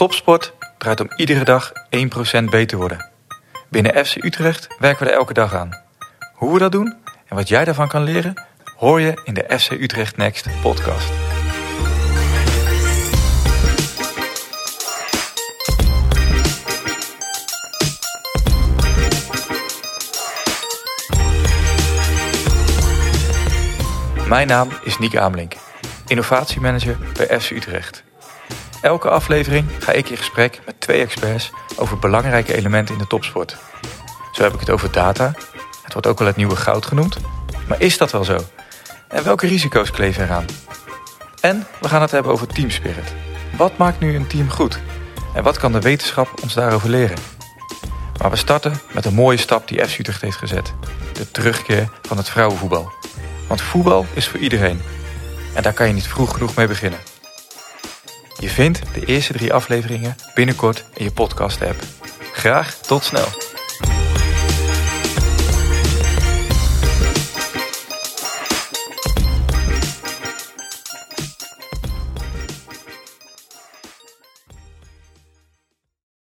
Topsport draait om iedere dag 1% beter worden. Binnen FC Utrecht werken we er elke dag aan. Hoe we dat doen en wat jij daarvan kan leren, hoor je in de FC Utrecht Next podcast. Mijn naam is Nick Amelink, innovatiemanager bij FC Utrecht. Elke aflevering ga ik in gesprek met twee experts over belangrijke elementen in de topsport. Zo heb ik het over data, het wordt ook wel het nieuwe goud genoemd. Maar is dat wel zo? En welke risico's kleven eraan? En we gaan het hebben over teamspirit. Wat maakt nu een team goed? En wat kan de wetenschap ons daarover leren? Maar we starten met een mooie stap die FC heeft gezet. De terugkeer van het vrouwenvoetbal. Want voetbal is voor iedereen. En daar kan je niet vroeg genoeg mee beginnen. Je vindt de eerste drie afleveringen binnenkort in je podcast-app. Graag tot snel.